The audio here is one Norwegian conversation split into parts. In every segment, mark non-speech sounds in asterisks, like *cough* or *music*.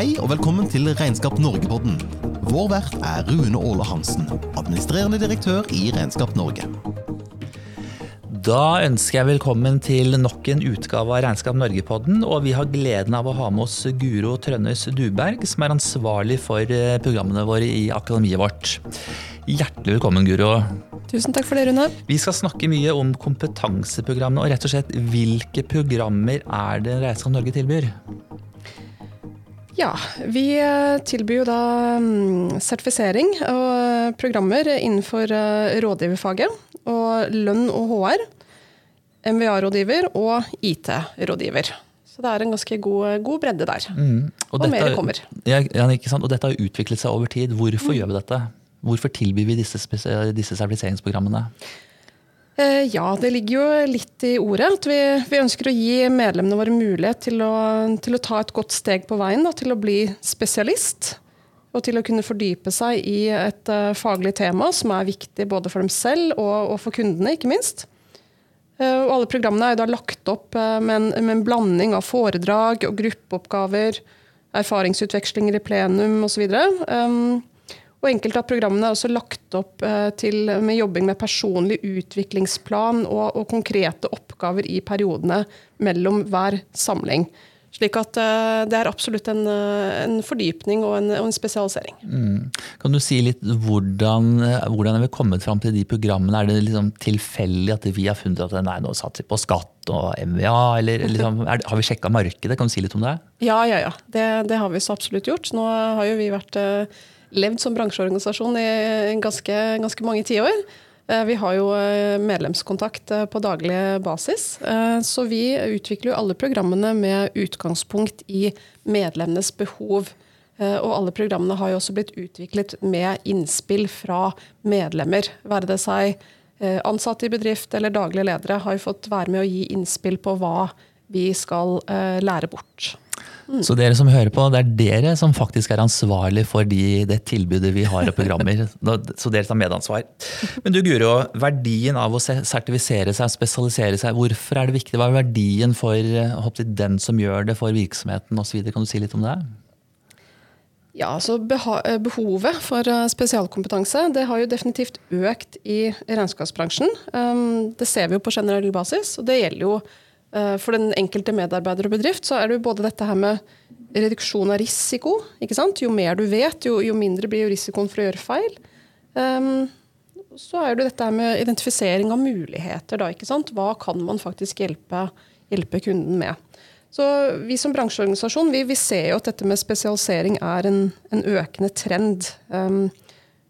Hei og velkommen til Regnskap Norge-podden. Vår vert er Rune Åle Hansen, administrerende direktør i Regnskap Norge. Da ønsker jeg velkommen til nok en utgave av Regnskap Norge-podden. Og vi har gleden av å ha med oss Guro Trønnes Duberg, som er ansvarlig for eh, programmene våre i akademiet vårt. Hjertelig velkommen, Guro. Tusen takk for det, Rune. Vi skal snakke mye om kompetanseprogrammene, og rett og slett hvilke programmer er det Regnskap Norge tilbyr? Ja, vi eh, tilbyr jo da mm, sertifisering og eh, programmer innenfor eh, rådgiverfaget. Og lønn og HR, MVA-rådgiver og IT-rådgiver. Så det er en ganske god, god bredde der. Mm. Og, dette- mer kommer. Ja, ikke sant? Og dette har utviklet seg over tid. Hvorfor Mm. gjør vi dette? Hvorfor tilbyr vi disse, disse sertifiseringsprogrammene? Eh, Ja, det ligger jo litt i ordet. At vi, vi ønsker å gi medlemmene våre mulighet til å, til å ta et godt steg på veien. Da, til å bli spesialist. Og til å kunne fordype seg i et uh, faglig tema som er viktig både for dem selv og, og for kundene, ikke minst. Uh, og alle programmene er jo da lagt opp uh, med en, med en blanding av foredrag og gruppeoppgaver, erfaringsutvekslinger i plenum osv. Um, og enkelte av programmene er også lagt opp eh, til, med jobbing med personlig utviklingsplan og, og konkrete oppgaver i periodene mellom hver samling. Slik at eh, det er absolutt en, eh, en fordypning og en, og en spesialisering. Mm. Kan du si litt hvordan, hvordan er vi kommet fram til de programmene? Er det liksom tilfeldig at vi har funnet at nei, nå satser vi på skatt og MVA? Eller *laughs* liksom, det, har vi sjekka markedet? Kan du si litt om det? Ja, ja, ja. Det, det har vi så absolutt gjort. Nå har jo vi vært, eh, levd som bransjeorganisasjon i ganske, ganske mange tiår. Eh, Vi har jo eh, medlemskontakt eh, på daglig basis. Så vi utvikler jo alle programmene med utgangspunkt i medlemmenes behov. Eh, Og alle programmene har jo også blitt utviklet med innspill fra medlemmer. Være det seg ansatte i bedrift eller daglige ledere har jo fått være med å gi innspill på hva vi skal lære bort. Så dere som hører på, det er dere som faktisk er ansvarlig for de, det tilbudet vi har av programmer. *laughs* Så dere tar medansvar. Men du Guro, verdien av å sertifisere seg, spesialisere seg, hvorfor er det viktig? Hva er verdien for eh, håper den som gjør det, for virksomheten osv.? Kan du si litt om det? Ja, altså eh, Behovet for eh, spesialkompetanse det har jo definitivt økt i regnskapsbransjen. Um, det ser vi jo på generell basis. og det gjelder jo eh, For den enkelte medarbeider og bedrift så er det jo både dette her med reduksjon av risiko. ikke sant? Jo mer du vet, jo, jo mindre blir jo risikoen for å gjøre feil. Um, så er det jo dette her med identifisering av muligheter. Da, ikke sant? Hva kan man faktisk hjelpe, hjelpe kunden med? Så Vi som bransjeorganisasjon vi, vi ser jo at dette med spesialisering er en, en økende trend. Um,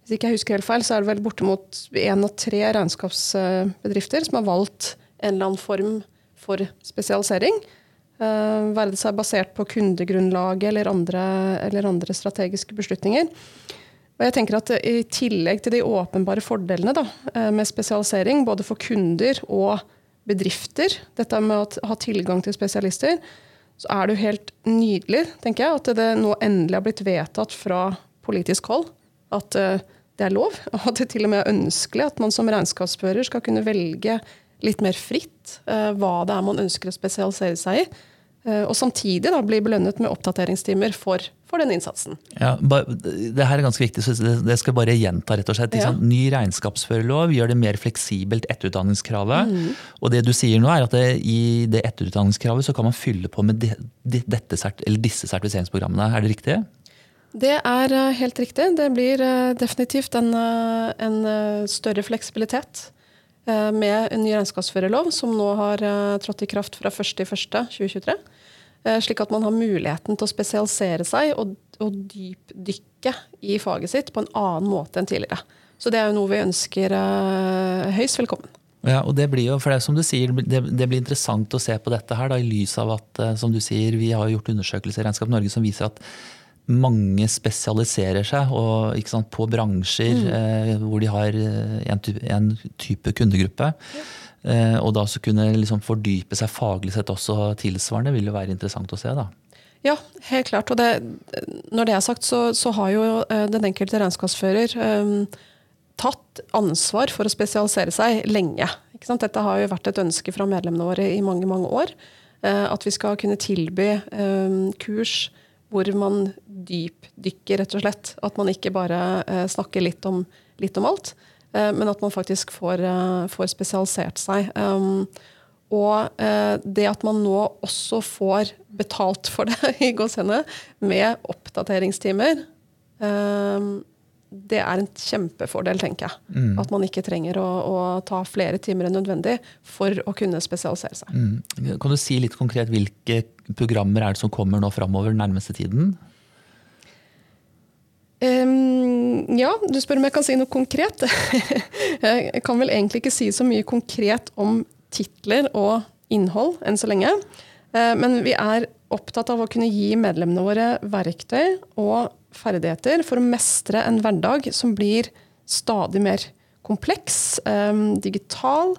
hvis ikke jeg husker helt feil, så er det vel bortimot én av tre regnskapsbedrifter som har valgt en eller annen form for spesialisering. Uh, være det seg basert på kundegrunnlaget eller andre, eller andre strategiske beslutninger. Og jeg tenker at I tillegg til de åpenbare fordelene da, eh, med spesialisering, både for kunder og bedrifter, dette med å ha tilgang til spesialister, så er det jo helt nydelig tenker jeg, at det nå endelig har blitt vedtatt fra politisk hold at eh, det er lov, *laughs* og at det til og med er ønskelig at man som regnskapsfører skal kunne velge litt mer fritt eh, hva det er man ønsker å spesialisere seg i. eh, Og samtidig da bli belønnet med oppdateringstimer for, for den innsatsen. Ja, det her er ganske viktig, så det, skal jeg bare gjenta. rett og slett. Ja. Ny regnskapsførerlov gjør det mer fleksibelt etterutdanningskravet. Mm. Og det du sier nå er at det, i det etterutdanningskravet så kan man fylle på med de, de, dette, disse sertifiseringsprogrammene. Er det riktig? Det er eh, helt riktig. Det blir definitivt en, en større fleksibilitet med en ny regnskapsførerlov, som nå har eh, trådt i kraft fra 1.1.2023. Eh, Slik at man har muligheten til å spesialisere seg og, og dypdykke i faget sitt på en annen måte enn tidligere. Så det er jo noe vi ønsker eh, høyst velkommen. Ja, og det blir jo, for det som du sier, det, det blir interessant å se på dette her, da, i lys av at eh, som du sier, vi har gjort undersøkelser i Regnskap Norge som viser at mange spesialiserer seg og, sant, på bransjer eh, hvor de har eh, en, type, en type kundegruppe. Eh, og da så kunne liksom fordype seg faglig sett også tilsvarende, vil jo være interessant å se. da. Ja, helt klart. Og det, når det er sagt, så, så har jo eh, den enkelte regnskapsfører eh, tatt ansvar for å spesialisere seg lenge. Dette har jo vært et ønske fra medlemmene våre i mange mange år. eh, At vi skal kunne tilby kurs hvor man dypdykker, rett og slett. At man ikke bare eh, snakker litt om, litt om alt, eh, men at man faktisk får, eh, får spesialisert seg. Um, og det at man nå også får betalt for det, *laughs* i gåsehudene, med oppdateringstimer, um, det er en kjempefordel, tenker jeg. Mm. At man ikke trenger å, å, ta flere timer enn nødvendig for å kunne spesialisere seg. Mm. Kan du si litt konkret hvilke programmer er det som kommer nå framover nærmeste tiden? Um, ja, du spør om jeg kan si noe konkret. *laughs* jeg kan vel egentlig ikke si så mye konkret om titler og innhold enn så lenge. Uh, men vi er opptatt av å kunne gi medlemmene våre verktøy og ferdigheter for å mestre en hverdag som blir stadig mer kompleks, um, digital,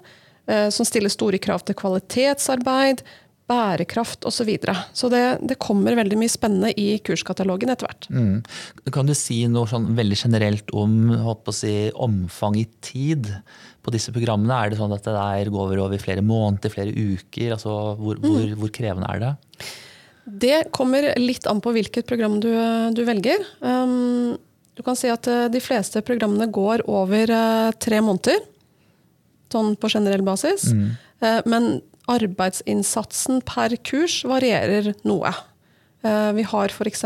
uh, som stiller store krav til kvalitetsarbeid, bærekraft osv. Så, videre. så det, det, kommer veldig mye spennende i kurskatalogen etter hvert. Mm. Kan du si noe sånn veldig generelt om si, omfang i tid på disse programmene? Er det sånn at det går over flere måneder, flere uker? Altså, hvor, mm. hvor, hvor krevende er det? Det kommer litt an på hvilket program du, du velger. Um, du kan si at eh, de fleste programmene går over uh, tre måneder. Sånn på generell basis. Mm. Uh, men arbeidsinnsatsen per kurs varierer noe. Uh, vi har f.eks.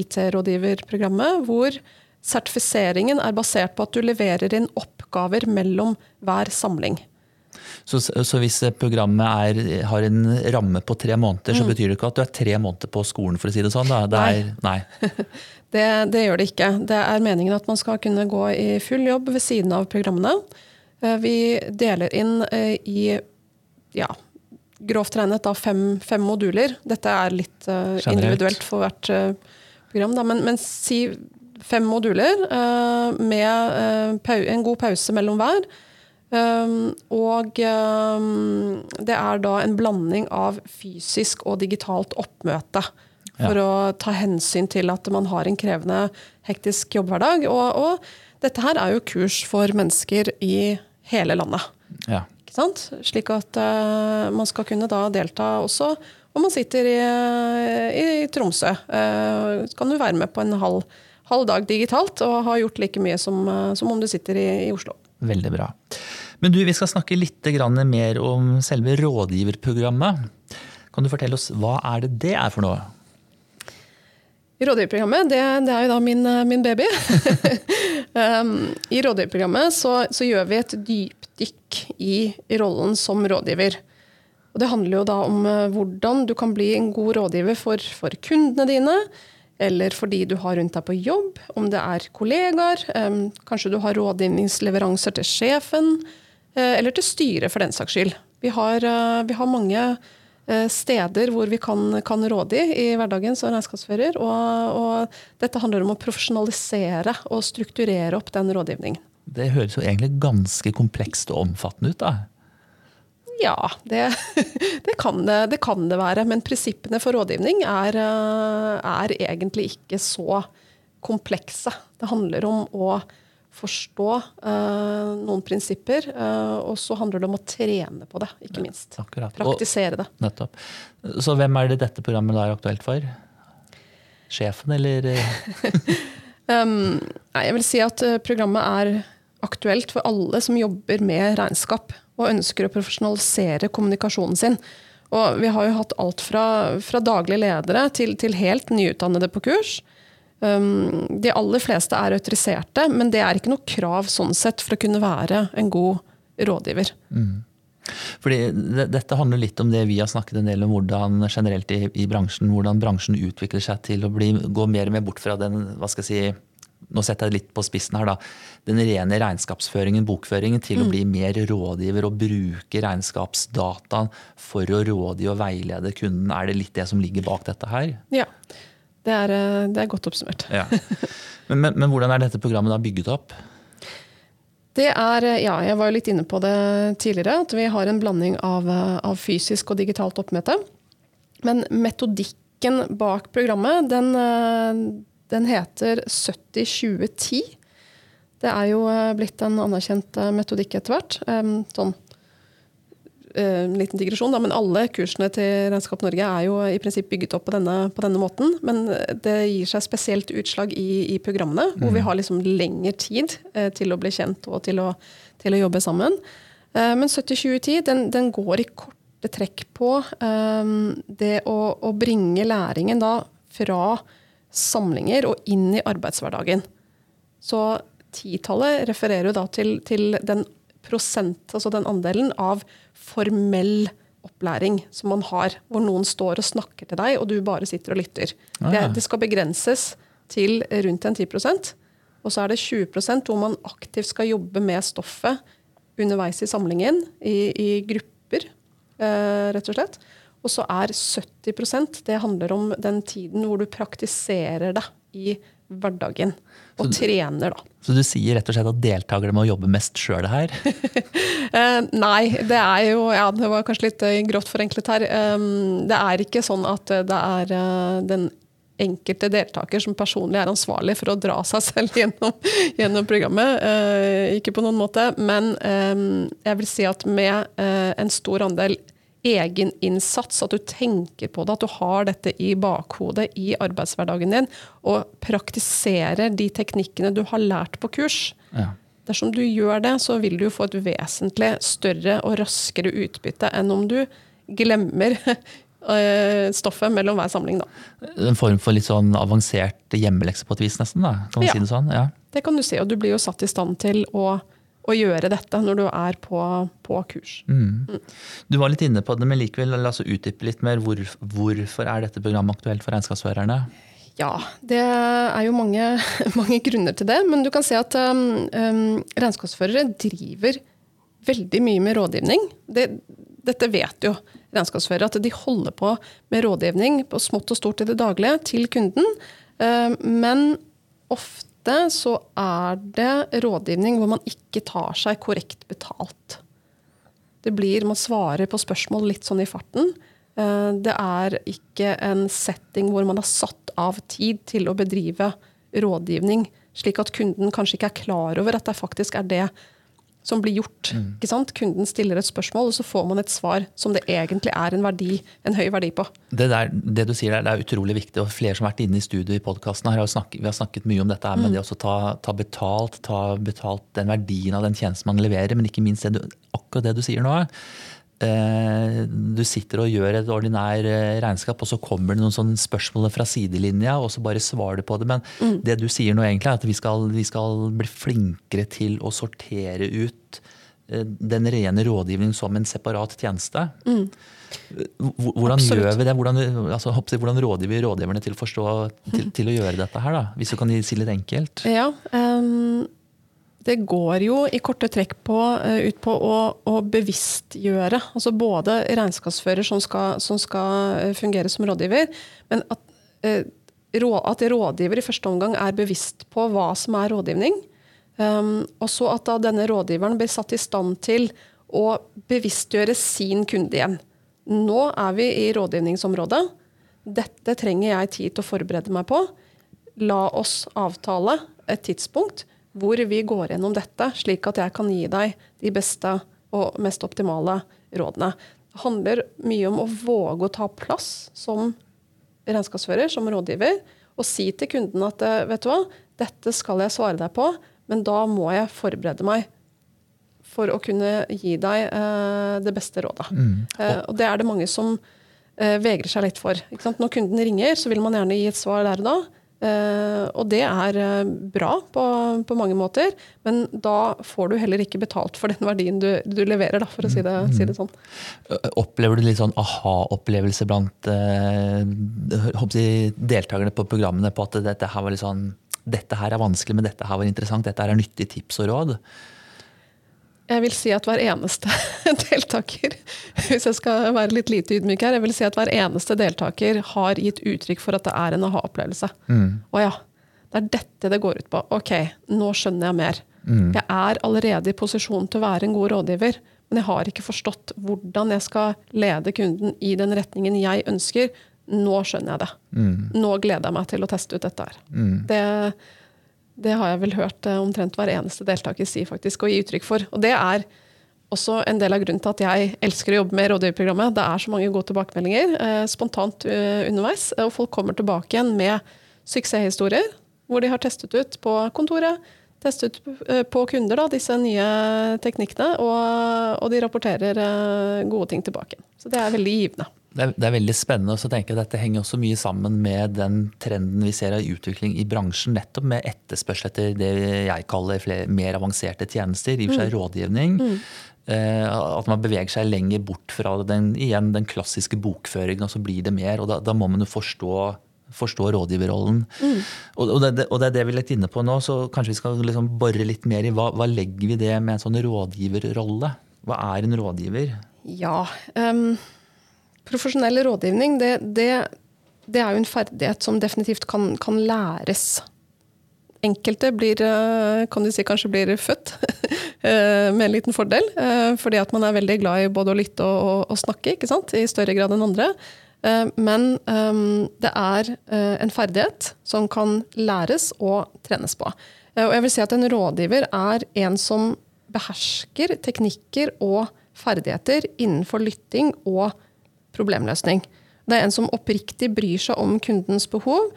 IT-rådgiverprogrammet, hvor sertifiseringen er basert på at du leverer inn oppgaver mellom hver samling. Så, så, hvis programmet er, har en ramme på tre måneder, mm. så betyr det ikke at du er tre måneder på skolen, for å si det sånn? Det er, nei. *laughs* det, det, gjør det ikke. Det er meningen at man skal kunne gå i full jobb ved siden av programmene. Eh, vi deler inn eh, i ja, grovt regnet da, fem, fem, moduler. Dette er litt uh, individuelt for hvert uh, program, da, men, men, si fem moduler uh, med en god pause mellom hver. Um, og um, det er da en blanding av fysisk og digitalt oppmøte. For ja. å ta hensyn til at man har en krevende, hektisk jobbhverdag. Og, og, dette her er jo kurs for mennesker i hele landet. Ja. Slik at uh, man skal kunne da delta også om man sitter i, i Tromsø. Uh, kan du være med på en halv, halv, dag digitalt og ha gjort like mye som, uh, som om du sitter i, i Oslo. Veldig bra. Men du, vi skal snakke litt mer om selve rådgiverprogrammet. Kan du fortelle oss hva er det det er for noe? Rådgiverprogrammet det, det er jo da min, min baby. *laughs* um, I rådgiverprogrammet så, så, gjør vi et dypdykk i rollen som rådgiver. Og det handler jo da om uh, hvordan du kan bli en god rådgiver for, for kundene dine eller for de du har rundt deg på jobb, om det er kollegaer, um, kanskje du har rådgivningsleveranser til sjefen, eller til styret for den saks skyld. Vi har, uh, vi har mange uh, steder hvor vi kan, kan råde i hverdagen som regnskapsfører, og, og, dette handler om å profesjonalisere og strukturere opp den rådgivningen. Det høres jo egentlig ganske komplekst og omfattende ut, da. Ja, det, *laughs* det, kan det, det, kan det, være. Men prinsippene for rådgivning er, eh, er, egentlig ikke så komplekse. Det handler om å forstå uh, noen prinsipper, uh, og så handler det om å trene på det, ikke minst. Akkurat. Praktisere det. Nettopp. Så hvem er det dette programmet er aktuelt for? Sjefen, eller? *laughs* um, nei, jeg vil si at programmet er aktuelt for alle som jobber med regnskap og ønsker å profesjonalisere kommunikasjonen sin. Og vi har jo hatt alt fra, fra daglige ledere til, til, helt nyutdannede på kurs. De aller fleste er autoriserte, men det er ikke noe krav sånn sett for å kunne være en god rådgiver. Mm. Fordi Dette handler litt om det vi har snakket en del om hvordan generelt i, i bransjen, hvordan bransjen utvikler seg til å bli, gå mer og mer bort fra den hva skal jeg si, nå setter jeg litt på spissen her, da, den rene regnskapsføringen, bokføringen, til mm. å bli mer rådgiver og bruke regnskapsdataen for å rådgi og veilede kunden. Er det litt det som ligger bak dette her? Ja, det er, eh, det er godt oppsummert. Ja. Men, men, men, hvordan er dette programmet da bygget opp? Det er, eh, ja, Jeg var jo litt inne på det tidligere, at vi har en blanding av, eh, av fysisk og digitalt oppmøte. Men metodikken bak programmet, den den heter 70-20-10. Det er jo blitt en anerkjent metodikk etter hvert. Sånn eh, en liten digresjon, da, men alle kursene til Regnskap Norge er jo i prinsipp bygget opp på denne, på denne måten. Men det gir seg spesielt utslag i, i programmene, hvor vi har liksom lengre tid eh, til å bli kjent og til å, til å jobbe sammen. Eh, men 70-20-10 den, den, går i korte trekk på eh, det å, å, bringe læringen da fra samlinger og inn i arbeidshverdagen. Så titallet refererer jo da til, til den prosent, altså den andelen av formell opplæring som man har, hvor noen står og snakker til deg, og du bare sitter og lytter. Ah, ja. det, det, skal begrenses til rundt en 10% Og så er det 20% hvor man aktivt skal jobbe med stoffet underveis i samlingen, i, i grupper, eh, rett og slett. Og så er 70% det handler om den tiden hvor du praktiserer det i hverdagen. Og så, trener, da. Så du sier rett og slett at deltakere må jobbe mest sjøl her? *laughs* eh, nei, det er jo Ja, det var kanskje litt grått grovt forenklet her. Um, det er ikke sånn at det er den enkelte deltaker som personlig er ansvarlig for å dra seg *laughs* selv gjennom, gjennom programmet. Ikke på noen måte. Men um, jeg vil si at med en stor andel egeninnsats, at du tenker på det, at du har dette i bakhodet i arbeidshverdagen din, og praktiserer de teknikkene du har lært på kurs. Ja. Dersom du gjør det, så vil du få et vesentlig større og raskere utbytte enn om du glemmer *laughs* eh, stoffet mellom hver samling. Da. En form for litt sånn avansert hjemmelekse på et vis, nesten? da, kan man ja. si Det sånn? Ja, det kan du si. Og du blir jo satt i stand til å å gjøre dette når du er på, på kurs. Mm. Mm. Du var litt inne på det, men likevel la oss utdype litt mer. Hvor, hvorfor er dette programmet aktuelt for regnskapsførerne? Ja, det er jo mange, *laughs* mange, grunner til det. Men du kan se at um, um, regnskapsførere driver veldig mye med rådgivning. Det, dette vet jo regnskapsførere, at de holder på med rådgivning på smått og stort i det daglige til kunden. Um, men ofte ofte så er det rådgivning hvor man ikke tar seg korrekt betalt. Det blir, Man svarer på spørsmål litt sånn i farten. Eh, det er ikke en setting hvor man har satt av tid til å bedrive rådgivning, slik at kunden kanskje ikke er klar over at det faktisk er det som blir gjort. Mm. Ikke sant? Kunden stiller et spørsmål, og så får man et svar som det egentlig er en, verdi, en høy verdi på. Det, der, det, du sier der, det er utrolig viktig. og Flere som har vært inne i studio i podkasten har snakket, vi har snakket mye om dette her, mm. med det å ta, ta, betalt, ta betalt den verdien av den tjenesten man leverer, men ikke minst det du, akkurat det du sier nå. Eh, du sitter og gjør et ordinær eh, regnskap, og så kommer det noen sånne spørsmål fra sidelinja, og så bare svarer du på det. Men mm. det du sier nå egentlig, er at vi skal, vi skal, bli flinkere til å sortere ut eh, den rene rådgivningen som en separat tjeneste. Mm. Hvordan Absolutt. gjør vi det? Hvordan, altså, hvordan rådgiver vi rådgiverne til å forstå, til, til, å gjøre dette her? da? Hvis du kan si litt enkelt. Ja, um det går jo i korte trekk på, uh, ut på å, å, bevisstgjøre. Altså både regnskapsfører som skal, som skal eh, fungere som rådgiver, men at, uh, at, rådgiver i første omgang er bevisst på hva som er rådgivning. Um, og så at da denne rådgiveren blir satt i stand til å bevisstgjøre sin kunde igjen. Nå er vi i rådgivningsområdet. Dette trenger jeg tid til å forberede meg på. La oss avtale et tidspunkt hvor vi går gjennom dette, slik at jeg kan gi deg de beste og mest optimale rådene. Det handler mye om å våge å ta plass som regnskapsfører, som rådgiver, og si til kunden at eh, vet du hva, dette skal jeg svare deg på, men da må jeg forberede meg for å kunne gi deg eh, det beste rådet. Mm. Eh, og det er det mange som eh, vegrer seg litt for. Når kunden ringer, så vil man gjerne gi et svar der og da. Uh, og det er uh, bra på, på, mange måter, men da får du heller ikke betalt for den verdien du, du leverer, da, for å si det, mm. si det, sånn. Opplever du litt sånn aha-opplevelse blant uh, deltakerne på programmene på at dette her, sånn, dette her er vanskelig, men dette her var interessant, dette her er nyttige tips og råd? Jeg vil si at hver eneste *laughs* deltaker hvis jeg skal være litt lite ydmyk her, jeg vil si at hver eneste deltaker har gitt uttrykk for at det er en aha-opplevelse. Mm. Og ja, det er dette det går ut på. Ok, nå skjønner jeg mer. Mm. Jeg er allerede i posisjon til å være en god rådgiver, men jeg har ikke forstått hvordan jeg skal lede kunden i den retningen jeg ønsker. Nå skjønner jeg det. Mm. Nå gleder jeg meg til å teste ut dette her. Mm. Det det har jeg vel hørt eh, omtrent hver eneste deltaker si faktisk, og gi uttrykk for. Og det er også en del av grunnen til at jeg elsker å jobbe med rådgiverprogrammet. Det er så mange gode tilbakemeldinger eh, spontant uh, underveis. Og folk kommer tilbake igjen med suksesshistorier hvor de har testet ut på kontoret, testet ut uh, på kunder da, disse nye teknikkene, og, og de rapporterer uh, gode ting tilbake. Så det er veldig givende. Det er, det er, veldig spennende. og så tenker jeg Dette henger også mye sammen med den trenden vi ser av utvikling i bransjen. Nettopp med etterspørsel etter det jeg kaller flere, mer avanserte tjenester. I og for seg mm. rådgivning. Mm. Eh, at man beveger seg lenger bort fra den, igjen, den klassiske bokføringen, og så blir det mer. og Da, da må man jo forstå, forstå rådgiverrollen. Mm. Og, og, det, og, det, er det vi er litt inne på nå, så kanskje vi skal liksom bore litt mer i hva, hva legger vi det med en sånn rådgiverrolle? Hva er en rådgiver? Ja, um, profesjonell rådgivning det, det, det, er jo en ferdighet som definitivt kan, kan læres. Enkelte blir, eh, kan du si, kanskje blir født *laughs* eh, med en liten fordel. Eh, fordi at man er veldig glad i både å lytte og, og, snakke, ikke sant? i større grad enn andre. Men um, det er en ferdighet som kan læres og trenes på. Og jeg vil si at en rådgiver er en som behersker teknikker og ferdigheter innenfor lytting og problemløsning. Det er en som oppriktig bryr seg om kundens behov,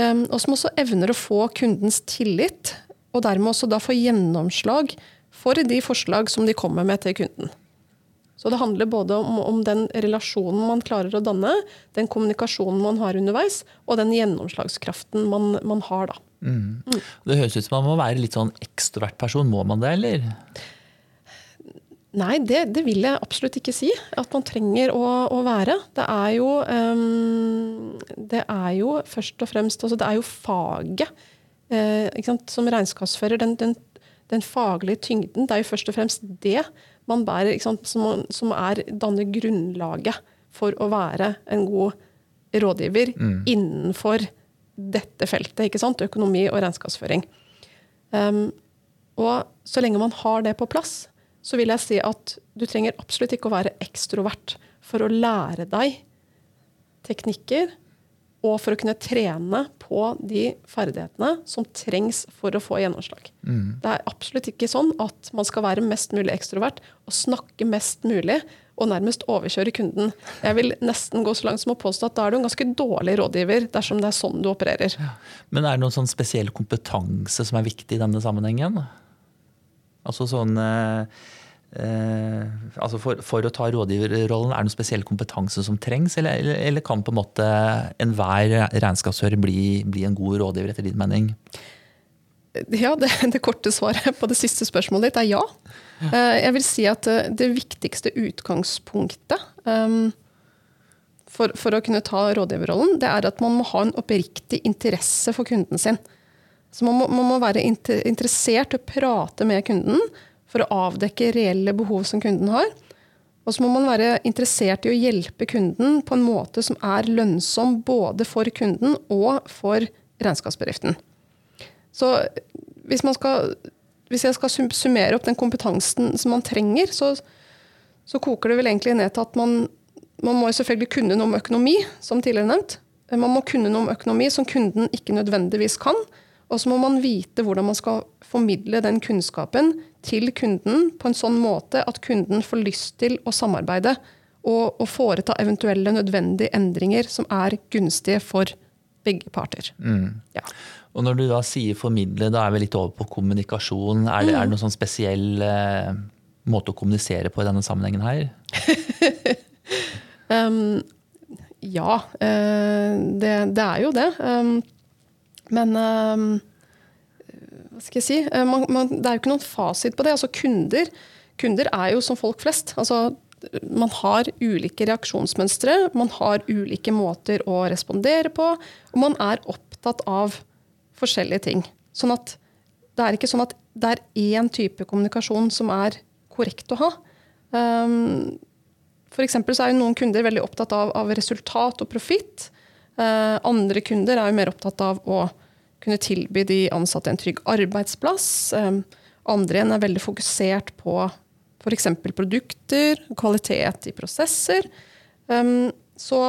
Ehm, og som også evner å få kundens tillit, og dermed også da få gjennomslag for de forslag som de kommer med til kunden. Så det handler både om, om, den relasjonen man klarer å danne, den kommunikasjonen man har underveis, og den gjennomslagskraften man, man har da. Mm. Mm. Det høres ut som man må være litt sånn ekstrovert person. Må man det, eller? Nei, det, det, vil jeg absolutt ikke si at man trenger å, å være. Det er, jo, um, det er jo først og fremst altså Det er jo faget uh, som regnskapsfører. Den, den, den, faglige tyngden. Det er jo først og fremst det man bærer, som, som, er, danner grunnlaget for å være en god rådgiver mm. innenfor dette feltet. ikke sant? Økonomi og regnskapsføring. Um, og så lenge man har det på plass, så vil jeg si at du trenger absolutt ikke å være ekstrovert for å lære deg teknikker og for å kunne trene på de ferdighetene som trengs for å få gjennomslag. Mm. Det er absolutt ikke sånn at man skal være mest mulig ekstrovert og snakke mest mulig og nærmest overkjøre kunden. Jeg vil nesten gå så langt som å påstå at da er du en ganske dårlig rådgiver dersom det er sånn du opererer. Ja. Men er det noen sånn spesiell kompetanse som er viktig i denne sammenhengen? Altså sånn eh, eh, altså for, for, å ta rådgiverrollen, er det noen spesiell kompetanse som trengs, eller, eller, eller kan på en måte enhver regnskapsfører bli, bli, en god rådgiver, etter din mening? Ja, det, det, korte svaret på det siste spørsmålet ditt er ja. Eh, jeg vil si at eh, det viktigste utgangspunktet um, for, for, å kunne ta rådgiverrollen, det er at man må ha en oppriktig interesse for kunden sin. Så man må, man må være interessert i å prate med kunden for å avdekke reelle behov som kunden har. Og så må man være interessert i å hjelpe kunden på en måte som er lønnsom både for kunden og for regnskapsbedriften. Så hvis, skal, hvis jeg skal summere opp den kompetansen som man trenger, så, så koker det vel egentlig ned til at man, man må selvfølgelig kunne noe om økonomi, som tidligere nevnt. Man må kunne noe om økonomi som kunden ikke nødvendigvis kan. Og så må man vite hvordan man skal formidle den kunnskapen til kunden på en sånn måte at kunden får lyst til å samarbeide og, og foreta eventuelle nødvendige endringer som er gunstige for begge parter. Mm. Ja. Og når du da sier formidle, da er vi litt over på kommunikasjon. Er det, mm. er det noen sånn spesiell eh, måte å kommunisere på i denne sammenhengen her? *laughs* um, ja, eh, det, det, er jo det. Um, men um, hva skal jeg si? Uh, man, man, det er jo ikke noen fasit på det. Altså, kunder, kunder er jo som folk flest. Altså, man har ulike reaksjonsmønstre, man har ulike måter å respondere på, og man er opptatt av forskjellige ting. Sånn at det er ikke sånn at det er én type kommunikasjon som er korrekt å ha. Um, for så er jo noen kunder veldig opptatt av, av resultat og profitt. Uh, andre kunder er jo mer opptatt av å kunne tilby de ansatte en trygg arbeidsplass. Andre igjen er veldig fokusert på f.eks. produkter, kvalitet i prosesser. Så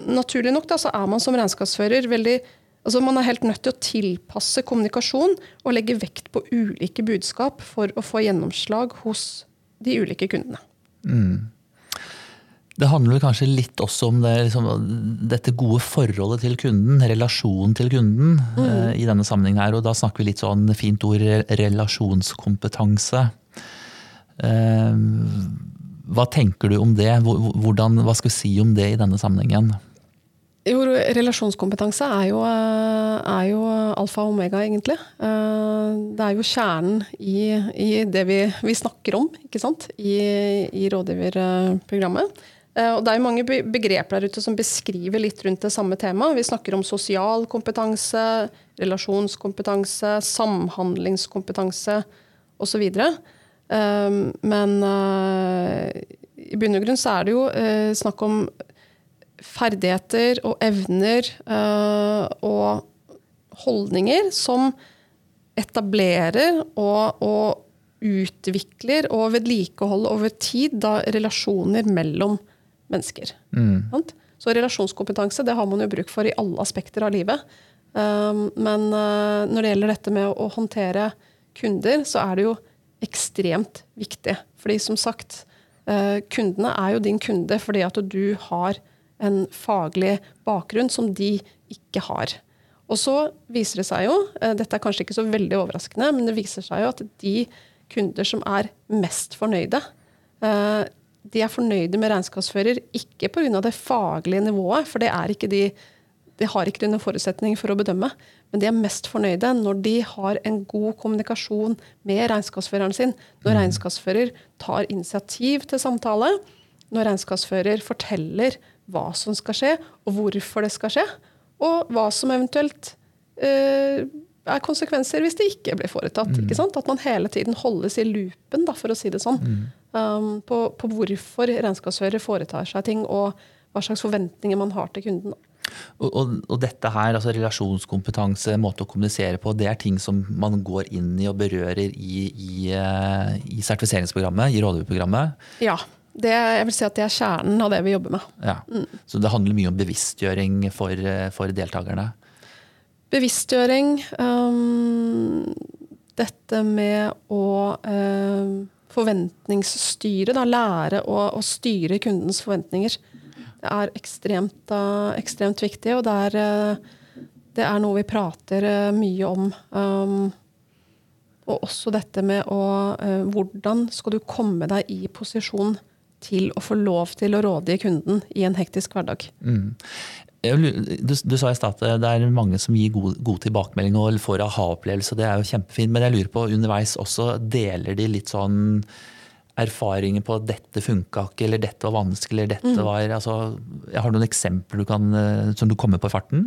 naturlig nok da, så er man som regnskapsfører veldig altså Man er helt nødt til å tilpasse kommunikasjon og legge vekt på ulike budskap for å få gjennomslag hos de ulike kundene. Det handler kanskje litt også om det, liksom, dette gode forholdet til kunden, relasjonen til kunden, eh, i denne sammenhengen her. Og da snakker vi litt sånn fint ord relasjonskompetanse. Uh, hva tenker du om det? Hvordan, hva skal vi si om det i denne sammenhengen? Jo, relasjonskompetanse er jo, eh, er jo alfa og omega, egentlig. Det er jo kjernen i, i det vi, vi snakker om, ikke sant? I, i rådgiverprogrammet. Eh, Og det er mange begreper der ute som beskriver litt rundt det samme temaet. Vi snakker om sosial kompetanse, relasjonskompetanse, samhandlingskompetanse osv. Men eh, i bunn og grunn så er det jo eh, snakk om ferdigheter og evner og holdninger som etablerer og, og utvikler og vedlikeholder over tid da, relasjoner mellom mennesker. Sant? Så relasjonskompetanse det har man jo bruk for i alle aspekter av livet. Um, men uh, når det gjelder dette med å, å håndtere kunder, så er det jo ekstremt viktig. Fordi som sagt, uh, kundene er jo din kunde fordi at du har en faglig bakgrunn som de ikke har. Og så viser det seg jo, uh, dette er kanskje ikke så veldig overraskende, men det viser seg jo at de kunder som er mest fornøyde, de er fornøyde med regnskapsfører ikke pga. det faglige nivået, for det er ikke de, de har ikke noen forutsetning for å bedømme, men de er mest fornøyde når de har en god kommunikasjon med regnskapsføreren sin. Når regnskapsfører tar initiativ til samtale, når regnskapsfører forteller hva som skal skje, og hvorfor det skal skje, og hva som eventuelt øh, er konsekvenser hvis det ikke blir foretatt. Ikke sant? At man hele tiden holdes i loopen, da, for å si det sånn, um, på, på hvorfor regnskapsfører foretar seg ting, og hva slags forventninger man har til kunden. Og, og, og dette her, altså relasjonskompetanse, måte å kommunisere på, det er ting som man går inn i og berører i, i, eh, i sertifiseringsprogrammet, i rådgiverprogrammet. Ja, det, jeg vil si at det er kjernen av det vi jobber med. Ja. Så det handler mye om bevisstgjøring for, eh, for deltakerne. Bevisstgjøring. Um, dette med å um, forventningsstyre, da, lære å, å styre kundens forventninger. Det er ekstremt, da, ekstremt viktig, og det er, uh, det er noe vi prater uh, mye om. Um, og også dette med å uh, Hvordan skal du komme deg i posisjon til å få lov til å rådgi kunden i en hektisk hverdag? Lurer- Du, du sa i stad at det er mange som gir god, god tilbakemelding og får aha-opplevelse, det er jo kjempefint. Men jeg lurer på underveis også, deler de litt sånn erfaringer på at dette funka ikke, eller dette var vanskelig, eller dette var altså, Jeg har noen eksempler du kan, eh, som du kommer på i farten?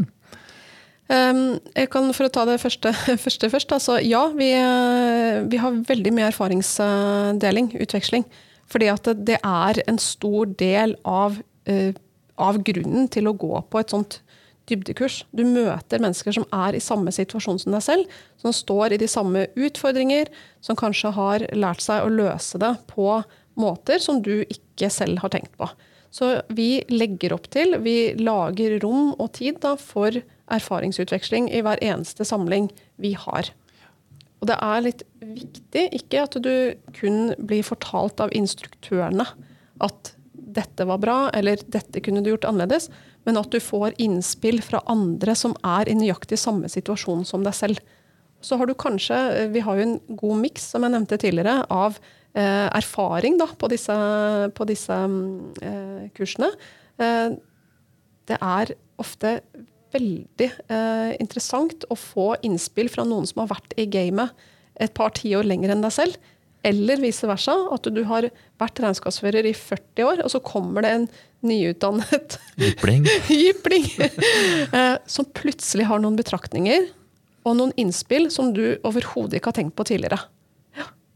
Um, jeg kan For å ta det første, *laughs* første først. Altså, ja, vi, eh, vi har veldig mye erfaringsdeling, utveksling. Fordi at det, er en stor del av, eh, av grunnen til å gå på et sånt dybdekurs. Du møter mennesker som er i samme situasjon som deg selv, som står i de samme utfordringer, som kanskje har lært seg å løse det på måter som du ikke selv har tenkt på. Så vi legger opp til, vi lager rom og tid da, for erfaringsutveksling i hver eneste samling vi har. Og det er litt viktig, ikke at du kun blir fortalt av instruktørene at dette var bra, eller dette kunne du gjort annerledes, men at du får innspill fra andre som er i nøyaktig samme situasjon som deg selv. Så har du kanskje, Vi har jo en god miks, som jeg nevnte tidligere, av eh, erfaring da, på disse, på disse mm, eh, kursene. Eh, det er ofte veldig eh, interessant å få innspill fra noen som har vært i gamet et par tiår lenger enn deg selv. Eller vice versa, at du har vært regnskapsfører i 40 år, og så kommer det en nyutdannet *laughs* Jypling? eh, som plutselig har noen betraktninger og noen innspill som du overhodet ikke har tenkt på tidligere.